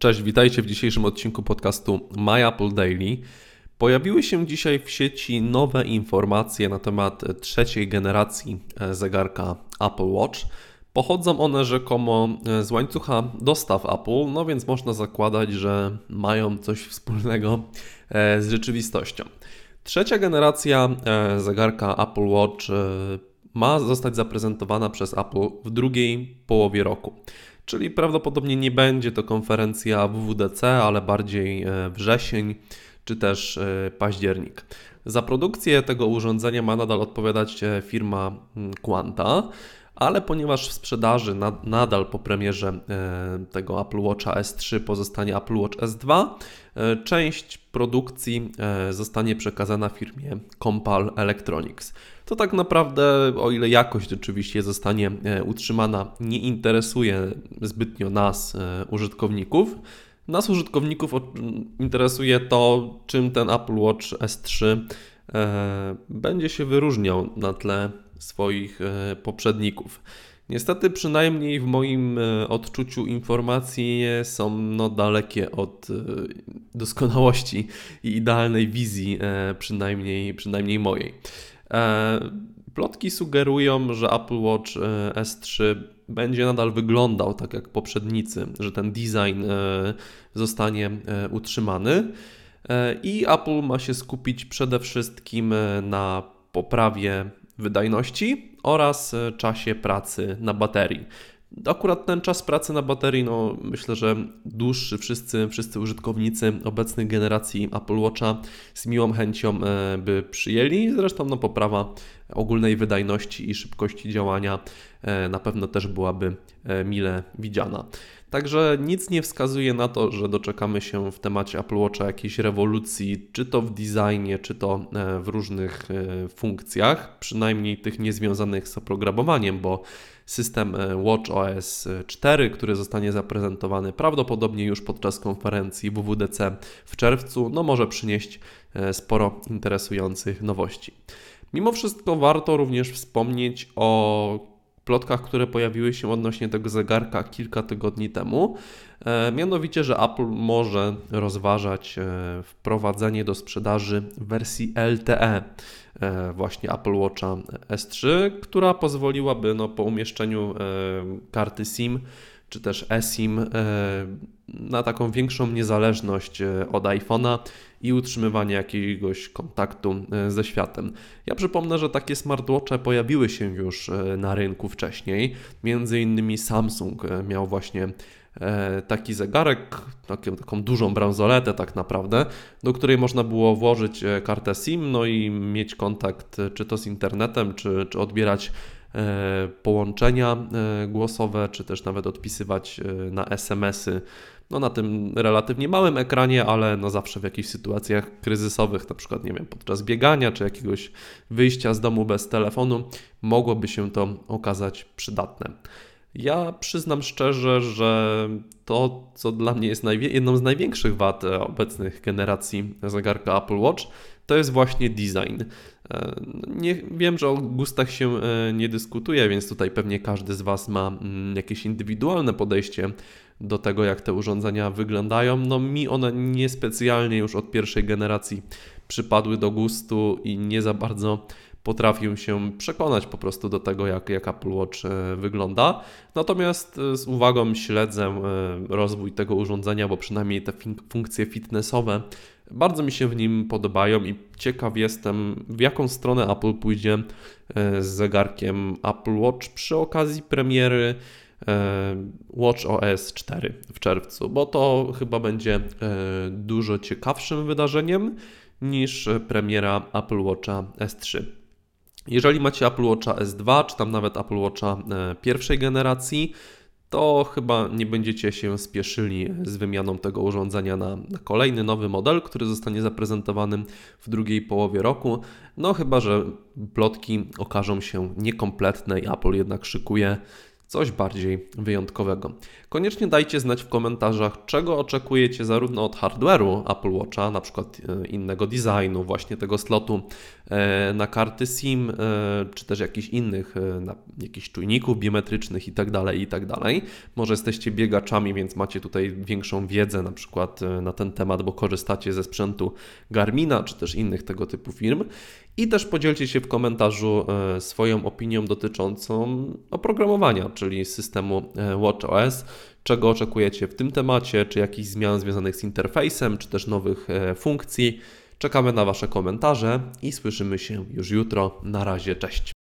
Cześć, witajcie w dzisiejszym odcinku podcastu My Apple Daily. Pojawiły się dzisiaj w sieci nowe informacje na temat trzeciej generacji e, zegarka Apple Watch. Pochodzą one rzekomo e, z łańcucha dostaw Apple, no więc można zakładać, że mają coś wspólnego e, z rzeczywistością. Trzecia generacja zegarka Apple Watch ma zostać zaprezentowana przez Apple w drugiej połowie roku. Czyli prawdopodobnie nie będzie to konferencja WWDC, ale bardziej e, wrzesień czy też e, październik. Za produkcję tego urządzenia ma nadal odpowiadać e, firma mm, Quanta, ale ponieważ w sprzedaży nadal po premierze tego Apple Watcha S3 pozostanie Apple Watch S2, część produkcji zostanie przekazana firmie Compal Electronics to tak naprawdę, o ile jakość oczywiście zostanie e, utrzymana, nie interesuje zbytnio nas, e, użytkowników. Nas, użytkowników, interesuje to, czym ten Apple Watch S3 e, będzie się wyróżniał na tle swoich poprzedników. Niestety, przynajmniej w moim odczuciu, informacje są no, dalekie od doskonałości i idealnej wizji, przynajmniej, przynajmniej mojej. E, plotki sugerują, że Apple Watch e, S3 będzie nadal wyglądał tak jak poprzednicy, że ten design e, zostanie utrzymany i Apple ma się skupić przede wszystkim na poprawie wydajności oraz czasie pracy na baterii. Akurat ten czas pracy na baterii, no myślę, że dłuższy wszyscy, wszyscy użytkownicy obecnych generacji Apple Watcha z miłą chęcią e, by przyjęli. Zresztą no, poprawa ogólnej wydajności i szybkości działania e, na pewno też byłaby e, mile widziana. Także nic nie wskazuje na to, że doczekamy się w temacie Apple Watcha jakiejś rewolucji, czy to w designie, czy to w różnych funkcjach, przynajmniej tych niezwiązanych z oprogramowaniem, bo system e, Watch OS 4, który zostanie zaprezentowany prawdopodobnie już podczas konferencji WWDC w czerwcu, no może przynieść e, sporo interesujących nowości. Mimo wszystko warto również wspomnieć o plotkach, które pojawiły się odnośnie tego zegarka kilka tygodni temu. E, mianowicie, że Apple może rozważać wprowadzenie do sprzedaży wersji LTE E, właśnie Apple Watcha S3, która pozwoliłaby no, po umieszczeniu e, karty SIM czy też eSIM e, na taką większą niezależność od iPhone'a i utrzymywanie jakiegoś kontaktu ze światem. Ja przypomnę, że takie smartwatche pojawiły się już na rynku wcześniej. Między innymi Samsung miał właśnie E, taki zegarek, taką, taką dużą bransoletę tak naprawdę, do której można było włożyć e, kartę SIM, no i mieć kontakt e, czy to z internetem, czy, czy odbierać połączenia głosowe, czy też nawet odpisywać na SMS-y. No na tym relatywnie małym ekranie, ale no zawsze w jakichś sytuacjach kryzysowych, na przykład nie wiem, podczas biegania czy jakiegoś wyjścia z domu bez telefonu, mogłoby się to okazać przydatne. Ja przyznam szczerze, że to, co dla mnie jest jedną z największych wad e, obecnych generacji zegarka Apple Watch, to jest właśnie design. E, nie, wiem, że o gustach się e, nie dyskutuje, więc tutaj pewnie każdy z Was ma mm, jakieś indywidualne podejście do tego, jak te urządzenia wyglądają. No mi one niespecjalnie już od pierwszej generacji przypadły do gustu i nie za bardzo potrafię się przekonać po prostu do tego, jak, jak Apple Watch e, wygląda. Natomiast e, z uwagą śledzę e, rozwój tego urządzenia, bo przynajmniej te funkcje fitnessowe bardzo mi się w nim podobają i ciekaw jestem, w jaką stronę Apple pójdzie z zegarkiem Apple Watch przy okazji premiery Watch OS 4 w czerwcu, bo to chyba będzie dużo ciekawszym wydarzeniem niż premiera Apple Watcha S3. Jeżeli macie Apple Watcha S2, czy tam nawet Apple Watcha e, pierwszej generacji, to chyba nie będziecie się spieszyli z wymianą tego urządzenia na, kolejny nowy model, który zostanie zaprezentowany w drugiej połowie roku. No chyba, że plotki okażą się niekompletne i Apple jednak szykuje coś bardziej wyjątkowego. Koniecznie dajcie znać w komentarzach, czego oczekujecie zarówno od hardware'u Apple Watcha, na przykład e, innego designu, właśnie tego slotu e, na karty SIM, e, czy też jakichś innych, jakichś czujników biometrycznych itd., tak itd. Tak Może jesteście biegaczami, więc macie tutaj większą wiedzę na przykład na ten temat, bo korzystacie ze sprzętu Garmina, czy też innych tego typu firm. I też podzielcie się w komentarzu swoją opinią dotyczącą oprogramowania, czyli systemu WatchOS czego oczekujecie w tym temacie, czy jakichś zmian związanych z interfejsem, czy też nowych e, funkcji. Czekamy na Wasze komentarze i słyszymy się już jutro. Na razie, cześć.